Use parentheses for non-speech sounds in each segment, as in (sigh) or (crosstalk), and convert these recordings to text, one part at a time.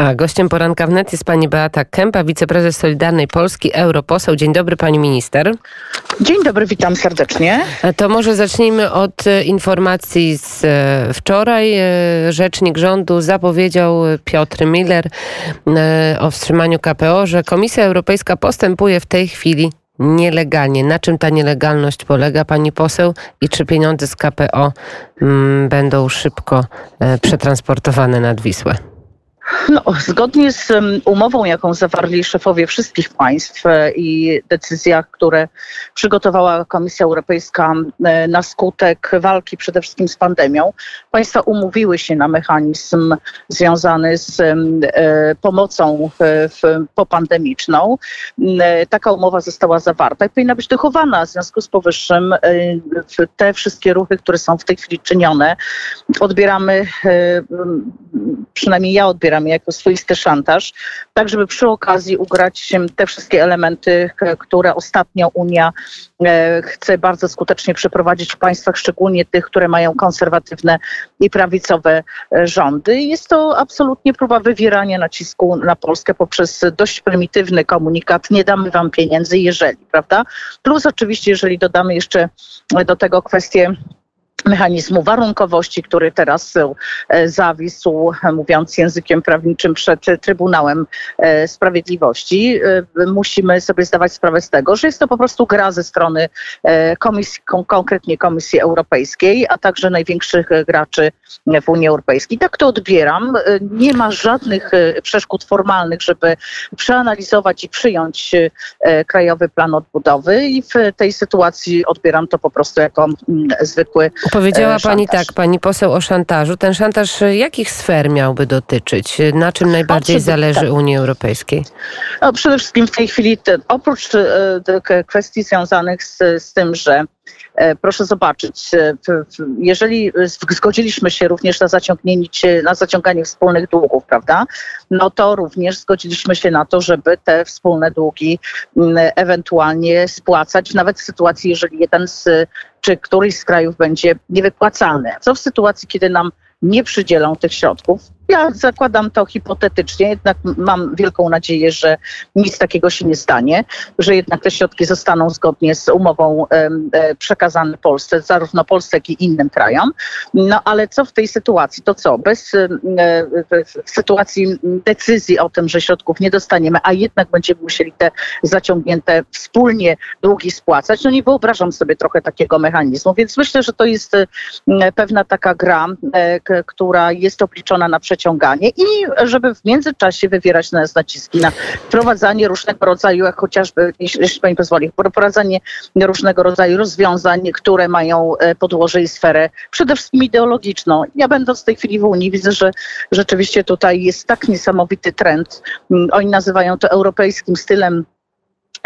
A gościem poranka wnet jest pani Beata Kępa, wiceprezes Solidarnej Polski, europoseł. Dzień dobry pani minister. Dzień dobry, witam serdecznie. To może zacznijmy od e, informacji z e, wczoraj. E, rzecznik rządu zapowiedział Piotr Miller o wstrzymaniu KPO, że Komisja Europejska postępuje w tej chwili nielegalnie. Na czym ta nielegalność polega, pani poseł? I czy pieniądze z KPO mm, będą szybko przetransportowane nad Wisłę? No, zgodnie z umową, jaką zawarli szefowie wszystkich państw e, i decyzjach, które przygotowała Komisja Europejska e, na skutek walki przede wszystkim z pandemią, państwa umówiły się na mechanizm związany z e, pomocą popandemiczną. Taka umowa została zawarta i powinna być dochowana. W związku z powyższym te wszystkie ruchy, które są w tej chwili czynione, odbieramy, przynajmniej ja odbieram jako swoisty szantaż, tak żeby przy okazji ugrać te wszystkie elementy, które ostatnio Unia e, chce bardzo skutecznie przeprowadzić w państwach, szczególnie tych, które mają konserwatywne i prawicowe e, rządy. Jest to absolutnie próba wywierania nacisku na Polskę poprzez dość prymitywny komunikat, nie damy wam pieniędzy, jeżeli, prawda? Plus oczywiście, jeżeli dodamy jeszcze do tego kwestię mechanizmu warunkowości, który teraz e, zawisł, mówiąc językiem prawniczym, przed Trybunałem e, Sprawiedliwości. E, musimy sobie zdawać sprawę z tego, że jest to po prostu gra ze strony komisji, konkretnie Komisji Europejskiej, a także największych graczy w Unii Europejskiej. Tak to odbieram. Nie ma żadnych przeszkód formalnych, żeby przeanalizować i przyjąć Krajowy Plan Odbudowy i w tej sytuacji odbieram to po prostu jako mm, zwykły Powiedziała e, pani tak, pani poseł o szantażu. Ten szantaż jakich sfer miałby dotyczyć? Na czym najbardziej zależy tak. Unii Europejskiej? No, przede wszystkim w tej chwili, oprócz e, kwestii związanych z, z tym, że e, Proszę zobaczyć, jeżeli zgodziliśmy się również na zaciągnięcie, na zaciąganie wspólnych długów, prawda, no to również zgodziliśmy się na to, żeby te wspólne długi ewentualnie spłacać, nawet w sytuacji, jeżeli jeden z czy któryś z krajów będzie niewypłacany. Co w sytuacji, kiedy nam nie przydzielą tych środków, ja zakładam to hipotetycznie, jednak mam wielką nadzieję, że nic takiego się nie stanie, że jednak te środki zostaną zgodnie z umową e, przekazane Polsce, zarówno Polsce, jak i innym krajom. No ale co w tej sytuacji? To co? Bez e, sytuacji decyzji o tym, że środków nie dostaniemy, a jednak będziemy musieli te zaciągnięte wspólnie długi spłacać, no nie wyobrażam sobie trochę takiego mechanizmu, więc myślę, że to jest pewna taka gra, e, która jest obliczona na przeciwko przeciąganie i żeby w międzyczasie wywierać na nas naciski na wprowadzanie różnego rodzaju, jak chociażby, jeśli pani pozwoli, wprowadzanie różnego rodzaju rozwiązań, które mają e, podłoże i sferę przede wszystkim ideologiczną. Ja będąc w tej chwili w Unii widzę, że rzeczywiście tutaj jest tak niesamowity trend. Mm, oni nazywają to europejskim stylem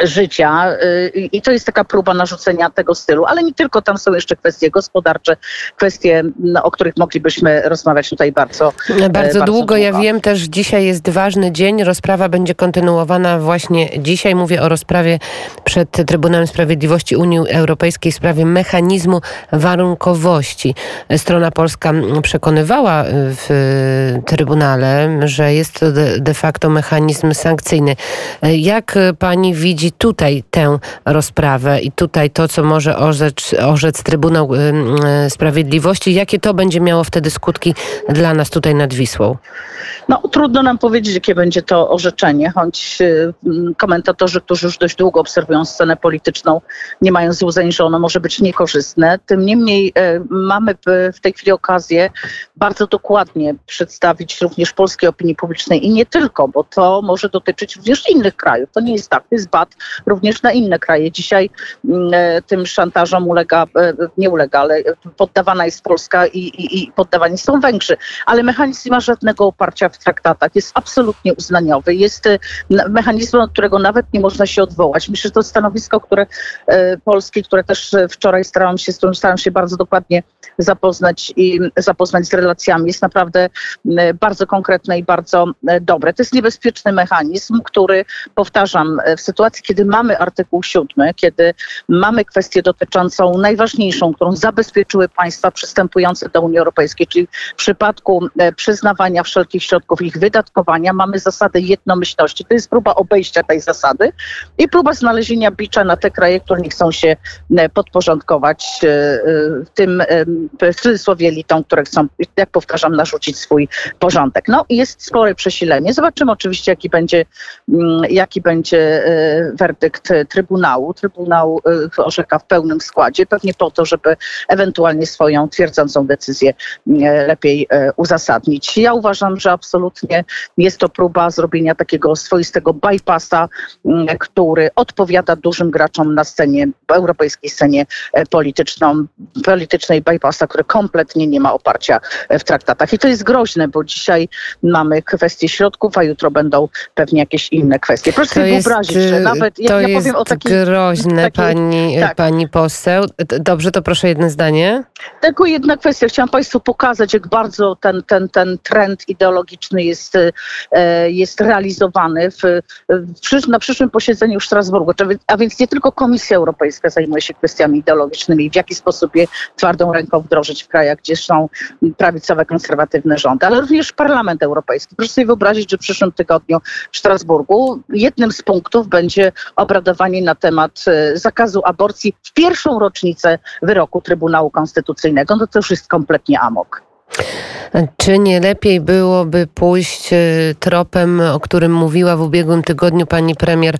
życia y, i to jest taka próba narzucenia tego stylu, ale nie tylko, tam są jeszcze kwestie gospodarcze, kwestie, no, o których moglibyśmy rozmawiać tutaj bardzo Bardzo, e, bardzo długo. długo. Ja wiem też, dzisiaj jest ważny dzień, rozprawa będzie kontynuowana właśnie dzisiaj. Mówię o rozprawie przed Trybunałem Sprawiedliwości Unii Europejskiej w sprawie mechanizmu warunkowości. Strona polska przekonywała w Trybunale, że jest to de facto mechanizm sankcyjny. Jak pani widzi tutaj tę rozprawę i tutaj to, co może orzec, orzec Trybunał Sprawiedliwości, jakie to będzie miało wtedy skutki dla nas tutaj nad Wisłą? No, trudno nam powiedzieć, jakie będzie to orzeczenie, choć y, komentatorzy, którzy już dość długo obserwują scenę polityczną, nie mają złudzeń, że ono może być niekorzystne. Tym niemniej y, mamy w tej chwili okazję bardzo dokładnie przedstawić również polskiej opinii publicznej i nie tylko, bo to może dotyczyć również innych krajów. To nie jest tak, to jest bat również na inne kraje. Dzisiaj mm, e, tym szantażom ulega, e, nie ulega, ale poddawana jest Polska i, i, i poddawani są Węgrzy. Ale mechanizm nie ma żadnego oparcia w traktatach. Jest absolutnie uznaniowy. Jest e, mechanizmem, od którego nawet nie można się odwołać. Myślę, że to stanowisko, które polskie, które też wczoraj starałam się, z którym starałam się bardzo dokładnie zapoznać i zapoznać z relacjami, jest naprawdę bardzo konkretne i bardzo dobre. To jest niebezpieczny mechanizm, który, powtarzam, w sytuacji, kiedy mamy artykuł 7, kiedy mamy kwestię dotyczącą najważniejszą, którą zabezpieczyły państwa przystępujące do Unii Europejskiej, czyli w przypadku e, przyznawania wszelkich środków, ich wydatkowania, mamy zasadę jednomyślności. To jest próba obejścia tej zasady i próba znalezienia bicza na te kraje, które nie chcą się e, podporządkować tym w cudzysłowie elitom, które chcą, jak powtarzam, narzucić swój porządek. No jest spore przesilenie. Zobaczymy oczywiście, jaki będzie, mm, jaki będzie e, werdykt Trybunału. Trybunał e, orzeka w pełnym składzie, pewnie po to, żeby ewentualnie swoją twierdzącą decyzję e, lepiej uzasadnić. Ja uważam, że absolutnie jest to próba zrobienia takiego swoistego bypassa, który odpowiada dużym graczom na scenie, europejskiej scenie polityczną, politycznej bypassa, który kompletnie nie ma oparcia w traktatach. I to jest groźne, bo dzisiaj mamy kwestie środków, a jutro będą pewnie jakieś inne kwestie. Proszę sobie wyobrazić, że y, nawet to ja, ja powiem o takiej... groźne, takiej, pani, tak. pani poseł. Dobrze, to proszę jedno zdanie. Tylko jedna kwestia. Chciałam Państwu pokazać, jak bardzo ten, ten, ten trend ideologiczny jest, e, jest realizowany w, w, na przyszłym posiedzeniu w Strasburgu. A więc nie tylko Komisja Europejska zajmuje się kwestiami ideologicznymi, w jaki sposób je twardą ręką wdrożyć w krajach, gdzie są prawicowe, konserwatywne rządy, ale również Parlament Europejski. Proszę sobie wyobrazić, że w przyszłym tygodniu w Strasburgu jednym z punktów będzie obradowanie na temat e, zakazu aborcji w pierwszą rocznicę wyroku Trybunału Konstytucyjnego. No to już jest kompletnie amok. Czy nie lepiej byłoby pójść e, tropem, o którym mówiła w ubiegłym tygodniu pani premier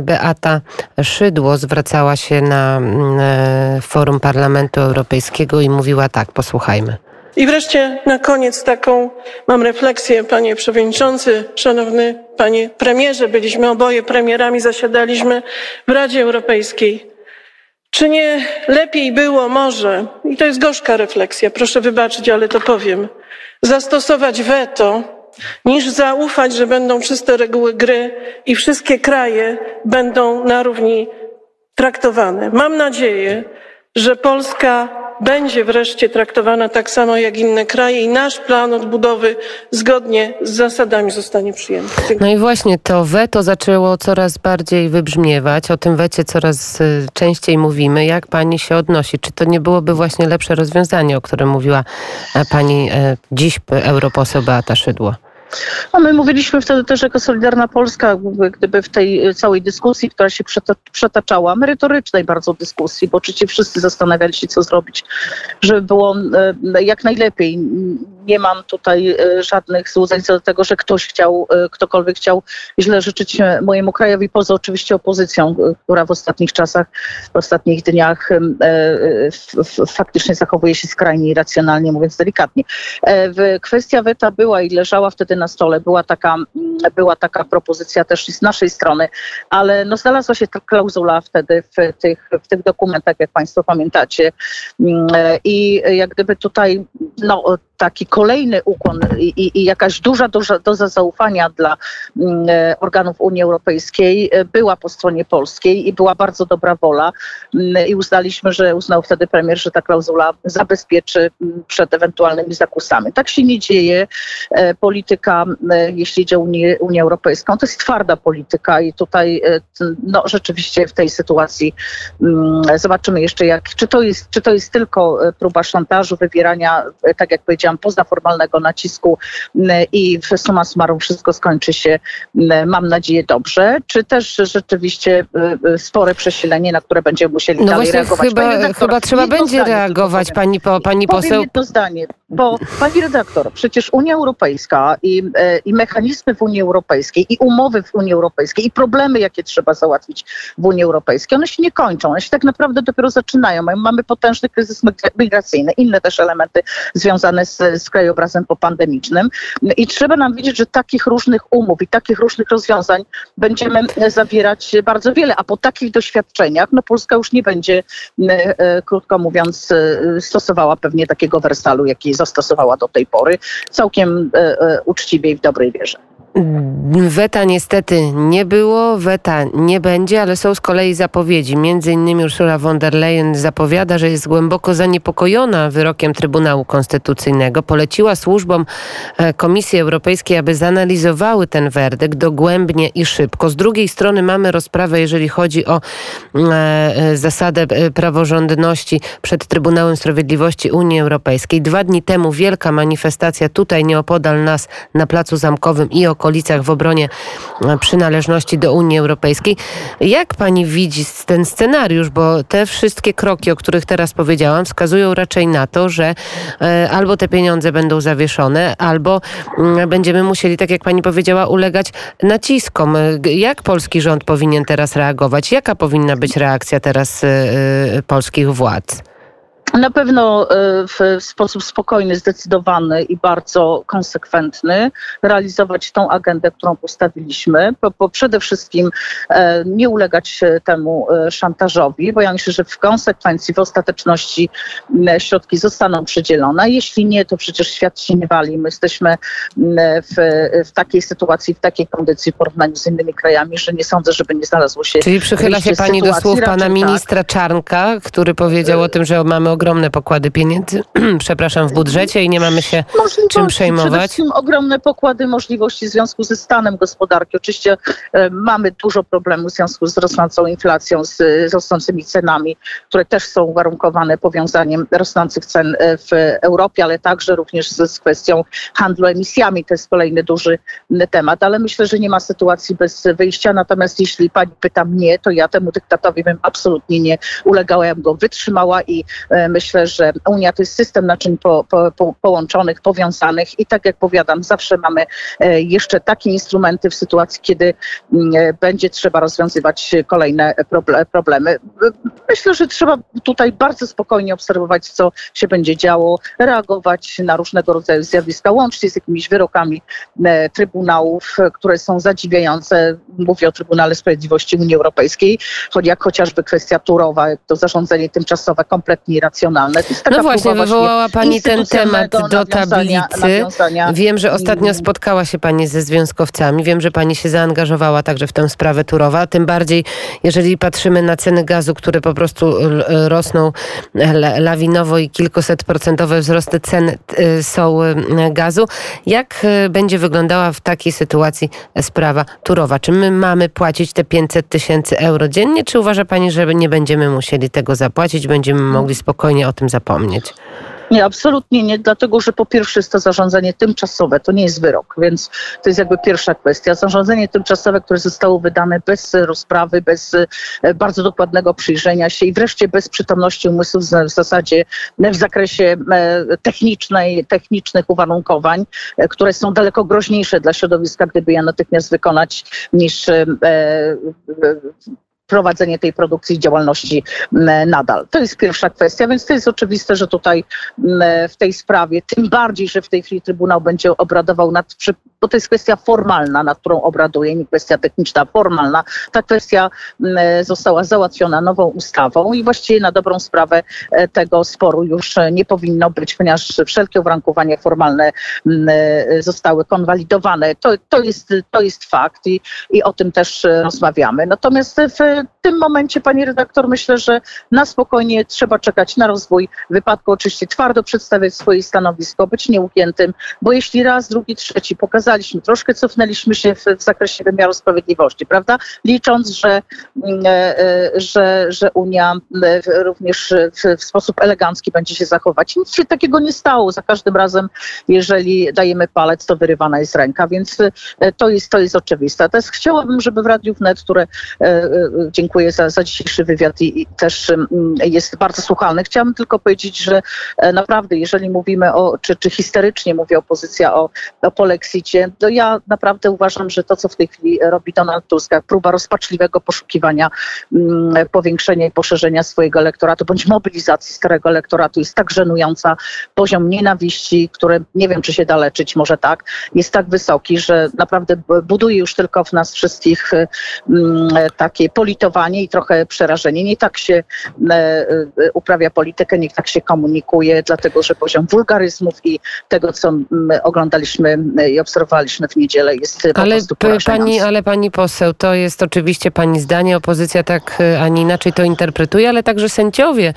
Beata Szydło? Zwracała się na e, forum Parlamentu Europejskiego i mówiła tak, posłuchajmy. I wreszcie na koniec taką mam refleksję, panie przewodniczący, szanowny panie premierze. Byliśmy oboje premierami, zasiadaliśmy w Radzie Europejskiej. Czy nie lepiej było może, i to jest gorzka refleksja, proszę wybaczyć, ale to powiem, zastosować weto, niż zaufać, że będą czyste reguły gry i wszystkie kraje będą na równi traktowane. Mam nadzieję, że Polska będzie wreszcie traktowana tak samo jak inne kraje i nasz plan odbudowy zgodnie z zasadami zostanie przyjęty. No i właśnie to weto zaczęło coraz bardziej wybrzmiewać. O tym wecie coraz y, częściej mówimy. Jak pani się odnosi? Czy to nie byłoby właśnie lepsze rozwiązanie, o którym mówiła e, pani e, dziś europoseł Beata Szydło? No my mówiliśmy wtedy też jako Solidarna Polska, gdyby w tej całej dyskusji, która się przetaczała, merytorycznej bardzo dyskusji, bo oczywiście wszyscy zastanawiali się, co zrobić, żeby było e, jak najlepiej. Nie mam tutaj e, żadnych złudzeń co do tego, że ktoś chciał, e, ktokolwiek chciał źle życzyć mojemu krajowi, poza oczywiście opozycją, która w ostatnich czasach, w ostatnich dniach faktycznie zachowuje się skrajnie irracjonalnie, mówiąc delikatnie. Kwestia weta była i leżała wtedy na na stole. Była taka, mm, była taka propozycja też z naszej strony, ale no znalazła się ta klauzula wtedy w tych, w tych dokumentach, jak Państwo pamiętacie. Mm, I jak gdyby tutaj no, taki kolejny ukłon i, i, jakaś duża, doza zaufania dla mm, e, organów Unii Europejskiej e, była po stronie polskiej i była bardzo dobra wola mm, i uznaliśmy, że uznał wtedy premier, że ta klauzula zabezpieczy mm, przed ewentualnymi zakusami. Tak się nie dzieje. E, polityka, jeśli idzie o Unię, Unię Europejską, to jest twarda polityka i tutaj no, rzeczywiście w tej sytuacji zobaczymy jeszcze, jak, czy, to jest, czy to jest tylko próba szantażu, wywierania, tak jak powiedziałam, powiedziałam, pozaformalnego nacisku i w suma summarum wszystko skończy się, mam nadzieję, dobrze, czy też rzeczywiście y, y, spore przesilenie, na które będziemy musieli no dalej reagować. Chyba, chyba trzeba będzie reagować, pani, po, pani poseł. Powiem jedno zdanie, bo pani redaktor, przecież Unia Europejska i, e, i mechanizmy w Unii Europejskiej i umowy w Unii Europejskiej i problemy, jakie trzeba załatwić w Unii Europejskiej, one się nie kończą, one się tak naprawdę dopiero zaczynają. Mamy potężny kryzys migracyjny, inne też elementy związane z z, z krajobrazem popandemicznym. I trzeba nam wiedzieć, że takich różnych umów i takich różnych rozwiązań będziemy zawierać bardzo wiele, a po takich doświadczeniach no Polska już nie będzie, e, e, krótko mówiąc, e, stosowała pewnie takiego wersalu, jaki zastosowała do tej pory, całkiem uczciwie i w dobrej wierze. Weta niestety nie było, weta nie będzie, ale są z kolei zapowiedzi. Między innymi Ursula von der Leyen zapowiada, że jest głęboko zaniepokojona wyrokiem Trybunału Konstytucyjnego. Poleciła służbom e, Komisji Europejskiej, aby zanalizowały ten werdykt dogłębnie i szybko. Z drugiej strony mamy rozprawę, jeżeli chodzi o e, zasadę praworządności przed Trybunałem Sprawiedliwości Unii Europejskiej. Dwa dni temu wielka manifestacja tutaj nieopodal nas na Placu Zamkowym i okolicach w obronie e, przynależności do Unii Europejskiej. Jak pani widzi ten scenariusz? Bo te wszystkie kroki, o których teraz powiedziałam, wskazują raczej na to, że e, albo te pieniądze będą zawieszone, albo mm, będziemy musieli, tak jak pani powiedziała, ulegać naciskom. Jak polski rząd powinien teraz reagować? Jaka powinna być reakcja teraz e, polskich władz? Na pewno e, w sposób spokojny, zdecydowany i bardzo konsekwentny realizować tą agendę, którą postawiliśmy, bo, bo przede wszystkim e, nie ulegać temu e, szantażowi, bo ja myślę, że w konsekwencji, w ostateczności środki zostaną przydzielone. Jeśli nie, to przecież świat się nie wali. My jesteśmy w, w takiej sytuacji, w takiej kondycji w porównaniu z innymi krajami, że nie sądzę, żeby nie znalazło się. Czyli przychyla się pani do słów pana ministra tak. Czarnka, który powiedział o tym, że mamy ogromne pokłady pieniędzy, (clears throat) przepraszam, w budżecie i nie mamy się czym przejmować. Przede wszystkim ogromne pokłady możliwości w związku ze stanem gospodarki. Oczywiście e, mamy dużo problemów w związku z rosnącą inflacją, z, z rosnącymi cenami, które też są uwarunkowane powiązaniem rosnących cen e, w Europie, ale także również z, z kwestią handlu emisjami. To jest kolejny duży temat, ale myślę, że nie ma sytuacji bez wyjścia. Natomiast jeśli pani pyta mnie, to ja temu dyktatowi bym absolutnie nie ulegała, ja bym go wytrzymała i e, myślę, że Unia to jest system naczyń po, po, po, połączonych, powiązanych i tak jak powiadam, zawsze mamy e, jeszcze takie instrumenty w sytuacji, kiedy mm, e, będzie trzeba rozwiązywać kolejne problemy. Myślę, że trzeba tutaj bardzo spokojnie obserwować, co się będzie działo, reagować na różnego rodzaju zjawiska, łącznie z jakimiś wyrokami e, trybunałów, które są zadziwiające. Mówię o Trybunale Sprawiedliwości Unii Europejskiej, jak chociażby kwestia Turowa, to zarządzenie tymczasowe kompletnie irracjonalne no właśnie, wywołała Pani ten temat do tablicy. Wiem, że ostatnio spotkała się Pani ze związkowcami. Wiem, że Pani się zaangażowała także w tę sprawę Turowa. Tym bardziej, jeżeli patrzymy na ceny gazu, które po prostu rosną lawinowo i kilkuset procentowe wzrosty cen y, są gazu. Jak będzie wyglądała w takiej sytuacji sprawa Turowa? Czy my mamy płacić te 500 tysięcy euro dziennie, czy uważa Pani, że nie będziemy musieli tego zapłacić, będziemy mogli spokojnie o tym zapomnieć. Nie, absolutnie nie, dlatego że po pierwsze jest to zarządzanie tymczasowe, to nie jest wyrok, więc to jest jakby pierwsza kwestia. Zarządzenie tymczasowe, które zostało wydane bez rozprawy, bez e, bardzo dokładnego przyjrzenia się i wreszcie bez przytomności umysłu w zasadzie w zakresie e, technicznej, technicznych uwarunkowań, e, które są daleko groźniejsze dla środowiska, gdyby je natychmiast wykonać niż prowadzenie tej produkcji i działalności nadal. To jest pierwsza kwestia, więc to jest oczywiste, że tutaj w tej sprawie, tym bardziej, że w tej chwili Trybunał będzie obradował nad, bo to jest kwestia formalna, nad którą obraduje, nie kwestia techniczna, formalna. Ta kwestia została załatwiona nową ustawą i właściwie na dobrą sprawę e, tego sporu już nie powinno być, ponieważ wszelkie uwarunkowania formalne zostały konwalidowane. To, to, jest, to jest fakt i, i o tym też rozmawiamy. Natomiast w w tym momencie, pani redaktor, myślę, że na spokojnie trzeba czekać na rozwój wypadku. Oczywiście twardo przedstawiać swoje stanowisko, być nieugiętym, bo jeśli raz, drugi, trzeci pokazaliśmy, troszkę cofnęliśmy się w, w zakresie wymiaru sprawiedliwości, prawda? Licząc, że, mm, e, e, że, że Unia e, również w, w sposób elegancki będzie się zachować. Nic się takiego nie stało. Za każdym razem, jeżeli dajemy palec, to wyrywana jest ręka, więc to jest, to jest oczywiste. Teraz chciałabym, żeby w Radiu Wnet, które dziękuję za, za dzisiejszy wywiad i, i też jest bardzo słuchalny. Chciałabym tylko powiedzieć, że e, naprawdę, jeżeli mówimy o, czy, czy historycznie mówi opozycja o, o polexicie, to ja naprawdę uważam, że to, co w tej chwili robi Donald Tusk, próba rozpaczliwego poszukiwania um, powiększenia i poszerzenia swojego elektoratu, bądź mobilizacji starego elektoratu jest tak żenująca. Poziom nienawiści, który nie wiem, czy się da leczyć, może tak, jest tak wysoki, że naprawdę buduje już tylko w nas wszystkich um, takie polityczne zirytowanie i trochę przerażenie. Nie tak się uprawia politykę, nie tak się komunikuje, dlatego że poziom wulgaryzmów i tego, co oglądaliśmy i obserwowaliśmy w niedzielę jest po ale prostu pani, Ale pani poseł, to jest oczywiście pani zdanie, opozycja tak, a nie inaczej to interpretuje, ale także sędziowie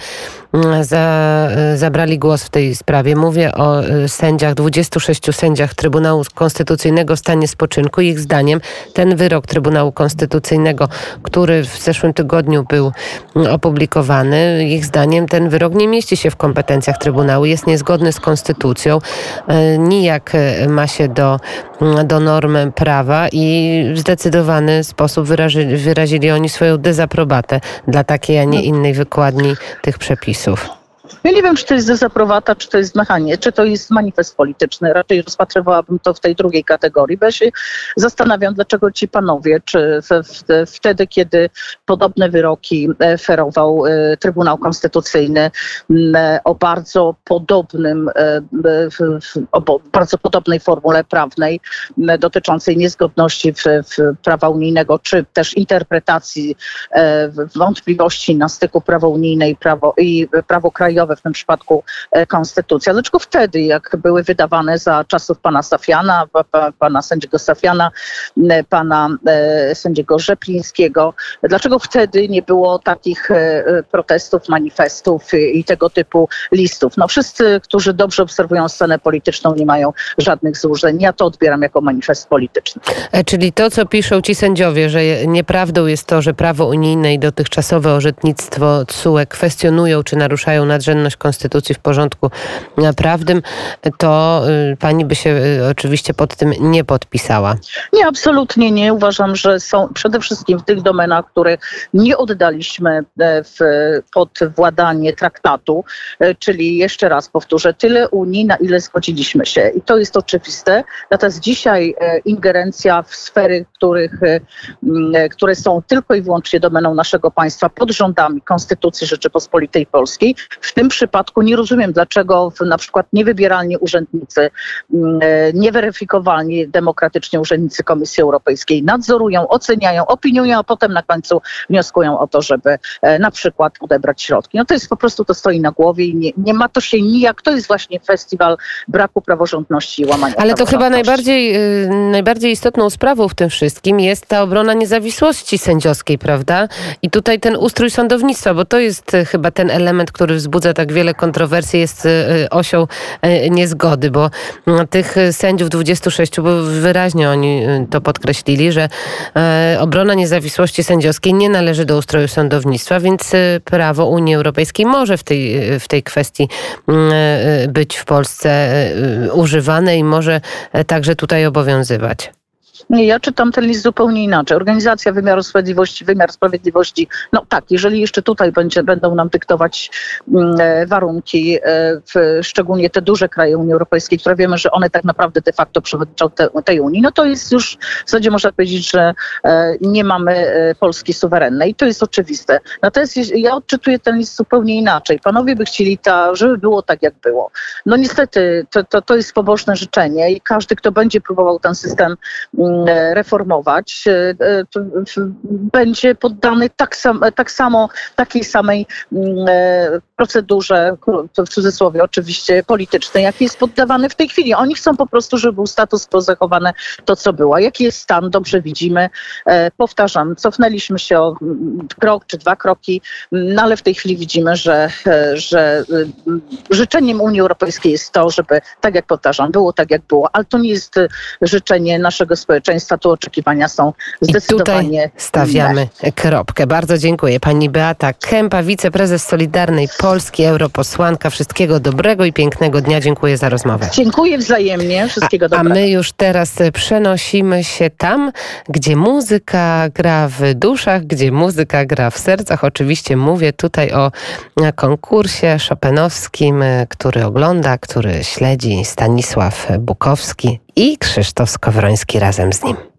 za, zabrali głos w tej sprawie. Mówię o y, sędziach, 26 sędziach Trybunału Konstytucyjnego w stanie spoczynku. Ich zdaniem ten wyrok Trybunału Konstytucyjnego, który w zeszłym tygodniu był opublikowany, ich zdaniem ten wyrok nie mieści się w kompetencjach Trybunału, jest niezgodny z konstytucją, y, nijak y, ma się do, do norm prawa i w zdecydowany sposób wyrazi, wyrazili oni swoją dezaprobatę dla takiej, a nie innej wykładni tych przepisów. Ja nie wiem, czy to jest dezaprobata, czy to jest mechanizm, czy to jest manifest polityczny. Raczej rozpatrywałabym to w tej drugiej kategorii, bo ja się zastanawiam, dlaczego ci panowie, czy w, w, wtedy, kiedy podobne wyroki e, ferował e, Trybunał Konstytucyjny o bardzo podobnym, e, o bardzo podobnej formule prawnej dotyczącej niezgodności w, w prawa unijnego, czy też interpretacji wątpliwości na styku prawa unijne i prawo, i prawo w tym przypadku e, konstytucja. Dlaczego wtedy, jak były wydawane za czasów pana Safiana, pana sędziego Safiana, pana e, sędziego Rzeplińskiego, dlaczego wtedy nie było takich e, protestów, manifestów i tego typu listów? No wszyscy, którzy dobrze obserwują scenę polityczną, nie mają żadnych złużeń. Ja to odbieram jako manifest polityczny. Czyli to, co piszą ci sędziowie, że nieprawdą jest to, że prawo unijne i dotychczasowe orzecznictwo CUE kwestionują czy naruszają nadrzędność konstytucji w porządku prawnym, to y, pani by się y, oczywiście pod tym nie podpisała. Nie, absolutnie nie. Uważam, że są przede wszystkim w tych domenach, które nie oddaliśmy e, w, pod władanie traktatu, e, czyli jeszcze raz powtórzę, tyle Unii, na ile zgodziliśmy się. I to jest oczywiste. Natomiast dzisiaj e, ingerencja w sfery, których, które są tylko i wyłącznie domeną naszego państwa pod rządami Konstytucji Rzeczypospolitej Polskiej, w tym przypadku nie rozumiem, dlaczego na przykład niewybieralni urzędnicy, mm, e, nieweryfikowalni demokratycznie urzędnicy Komisji Europejskiej nadzorują, oceniają, opiniują, a potem na końcu wnioskują o to, żeby e, na przykład odebrać środki. No to jest po prostu, to stoi na głowie i nie, nie ma to się nijak, to jest właśnie festiwal braku praworządności i łamania Ale to chyba najbardziej, y, najbardziej istotną sprawą w tym wszystkim jest ta obrona niezawisłości sędziowskiej, prawda? I tutaj ten ustrój sądownictwa, bo to jest y, chyba ten element, który wzbudza tak wiele kontrowersji, jest y, y, osią y, niezgody, bo mm, tych sędziów 26, bo wyraźnie oni to podkreślili, że obrona niezawisłości sędziowskiej nie należy do ustroju sądownictwa, więc prawo Unii Europejskiej może w tej, w tej kwestii być w Polsce używane i może także tutaj obowiązywać. Nie, ja czytam ten list zupełnie inaczej. Organizacja wymiaru sprawiedliwości, wymiar sprawiedliwości, no tak, jeżeli jeszcze tutaj będzie, będą nam dyktować mm, e, warunki, e, w, szczególnie te duże kraje Unii Europejskiej, które wiemy, że one tak naprawdę de facto przewodniczą te, tej Unii, no to jest już w zasadzie można powiedzieć, że e, nie mamy e, Polski suwerennej. To jest oczywiste. Natomiast ja odczytuję ten list zupełnie inaczej. Panowie by chcieli, ta, żeby było tak, jak było. No niestety, to, to, to jest pobożne życzenie i każdy, kto będzie próbował ten system mm, reformować, e, e, będzie poddany tak, sam, tak samo, takiej samej mm, procedurze, w cudzysłowie oczywiście politycznej, jaki jest poddawany w tej chwili. Oni chcą po prostu, żeby był status quo zachowane to, co było. Jaki jest stan, dobrze widzimy. Powtarzam, cofnęliśmy się o mm, krok czy dwa kroki, no ale w tej chwili widzimy, że, że życzeniem Unii Europejskiej jest to, żeby, tak jak powtarzam, było tak, jak było, ale to nie jest życzenie naszego społeczeństwa społeczeństwa, tu oczekiwania są zdecydowanie I tutaj stawiamy inne. kropkę. Bardzo dziękuję. Pani Beata Kępa, wiceprezes Solidarnej Polski, europosłanka. Wszystkiego dobrego i pięknego dnia. Dziękuję za rozmowę. Dziękuję wzajemnie. Wszystkiego a, dobrego. A my już teraz przenosimy się tam, gdzie muzyka gra w duszach, gdzie muzyka gra w sercach. Oczywiście mówię tutaj o konkursie szopenowskim, który ogląda, który śledzi Stanisław Bukowski i Krzysztof Skowroński razem z nim.